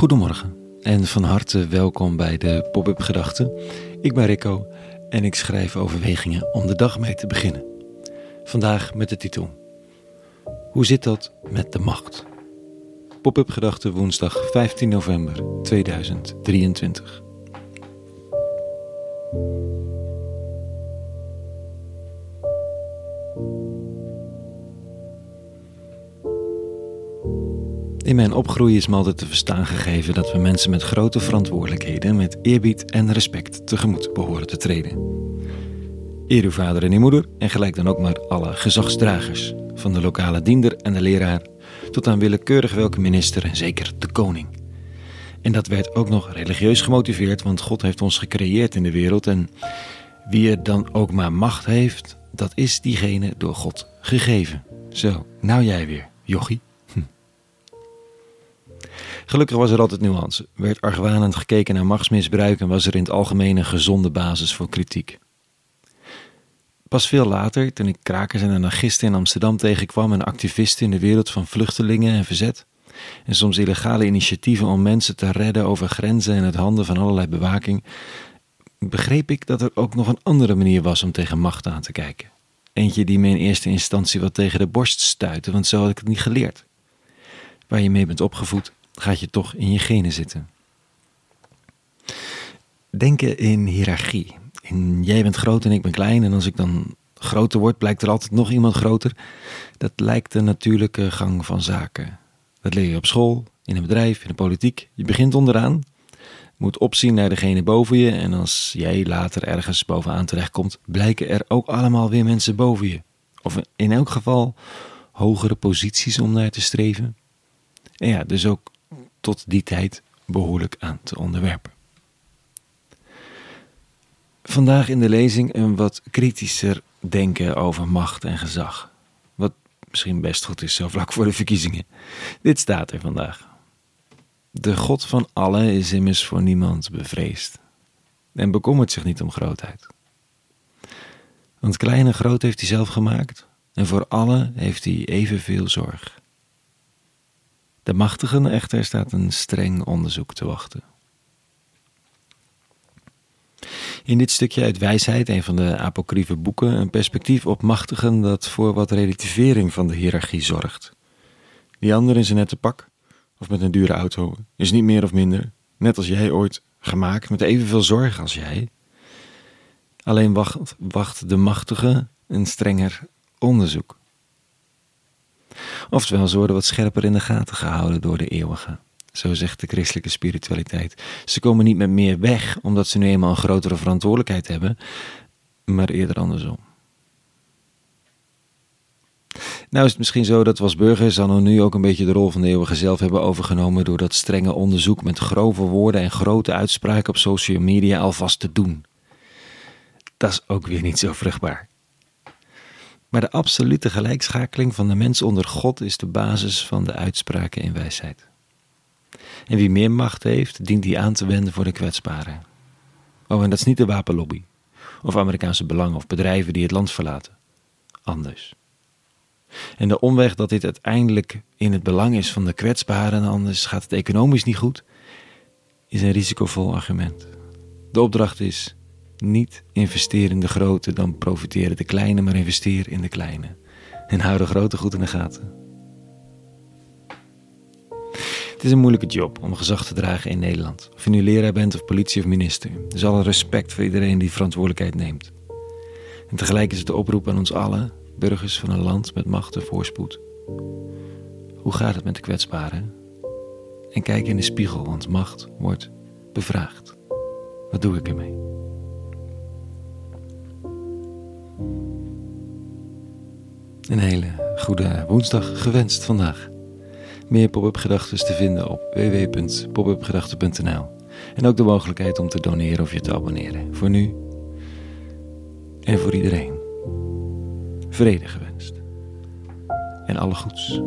Goedemorgen en van harte welkom bij de Pop-up Gedachten. Ik ben Rico en ik schrijf overwegingen om de dag mee te beginnen. Vandaag met de titel Hoe zit dat met de macht? Pop-up Gedachten woensdag 15 november 2023. In mijn opgroei is me altijd te verstaan gegeven dat we mensen met grote verantwoordelijkheden met eerbied en respect tegemoet behoren te treden. Eer uw vader en uw moeder en gelijk dan ook maar alle gezagsdragers, van de lokale diender en de leraar tot aan willekeurig welke minister en zeker de koning. En dat werd ook nog religieus gemotiveerd, want God heeft ons gecreëerd in de wereld en wie er dan ook maar macht heeft, dat is diegene door God gegeven. Zo, nou jij weer, jochie. Gelukkig was er altijd nuance. Werd argwanend gekeken naar machtsmisbruik en was er in het algemeen een gezonde basis voor kritiek. Pas veel later, toen ik krakers en anarchisten in Amsterdam tegenkwam en activisten in de wereld van vluchtelingen en verzet, en soms illegale initiatieven om mensen te redden over grenzen en het handen van allerlei bewaking, begreep ik dat er ook nog een andere manier was om tegen macht aan te kijken. Eentje die me in eerste instantie wat tegen de borst stuitte, want zo had ik het niet geleerd. Waar je mee bent opgevoed, gaat je toch in je genen zitten. Denken in hiërarchie. Jij bent groot en ik ben klein en als ik dan groter word, blijkt er altijd nog iemand groter. Dat lijkt de natuurlijke gang van zaken. Dat leer je op school, in een bedrijf, in de politiek. Je begint onderaan, moet opzien naar degene boven je en als jij later ergens bovenaan terechtkomt, blijken er ook allemaal weer mensen boven je. Of in elk geval hogere posities om naar te streven. En ja, dus ook tot die tijd behoorlijk aan te onderwerpen. Vandaag in de lezing een wat kritischer denken over macht en gezag. Wat misschien best goed is, zo vlak voor de verkiezingen. Dit staat er vandaag. De God van allen is immers voor niemand bevreesd en bekommert zich niet om grootheid. Want klein en groot heeft hij zelf gemaakt en voor allen heeft hij evenveel zorg. De machtigen echter staat een streng onderzoek te wachten. In dit stukje uit Wijsheid, een van de apocryfe boeken, een perspectief op machtigen dat voor wat relativering van de hiërarchie zorgt. Die ander in zijn nette pak, of met een dure auto, is niet meer of minder, net als jij ooit, gemaakt met evenveel zorg als jij. Alleen wacht, wacht de machtige een strenger onderzoek. Oftewel, ze worden wat scherper in de gaten gehouden door de eeuwige. Zo zegt de christelijke spiritualiteit. Ze komen niet met meer weg omdat ze nu eenmaal een grotere verantwoordelijkheid hebben, maar eerder andersom. Nou is het misschien zo dat we als burgers dan nu ook een beetje de rol van de eeuwige zelf hebben overgenomen door dat strenge onderzoek met grove woorden en grote uitspraken op social media alvast te doen. Dat is ook weer niet zo vruchtbaar. Maar de absolute gelijkschakeling van de mens onder God is de basis van de uitspraken in wijsheid. En wie meer macht heeft, dient die aan te wenden voor de kwetsbaren. Oh, en dat is niet de wapenlobby, of Amerikaanse belangen of bedrijven die het land verlaten. Anders. En de omweg dat dit uiteindelijk in het belang is van de kwetsbaren, anders gaat het economisch niet goed, is een risicovol argument. De opdracht is niet investeer in de grote, dan profiteren de kleine, maar investeer in de kleine. En hou de grote goed in de gaten. Het is een moeilijke job om gezag te dragen in Nederland. Of je nu leraar bent of politie of minister. Dus alle respect voor iedereen die verantwoordelijkheid neemt. En tegelijk is het de oproep aan ons allen, burgers van een land met macht en voorspoed. Hoe gaat het met de kwetsbaren? En kijk in de spiegel, want macht wordt bevraagd. Wat doe ik ermee? Een hele goede woensdag gewenst vandaag. Meer pop-up gedachten te vinden op www.popupgedachten.nl en ook de mogelijkheid om te doneren of je te abonneren. Voor nu en voor iedereen. Vrede gewenst. En alle goeds.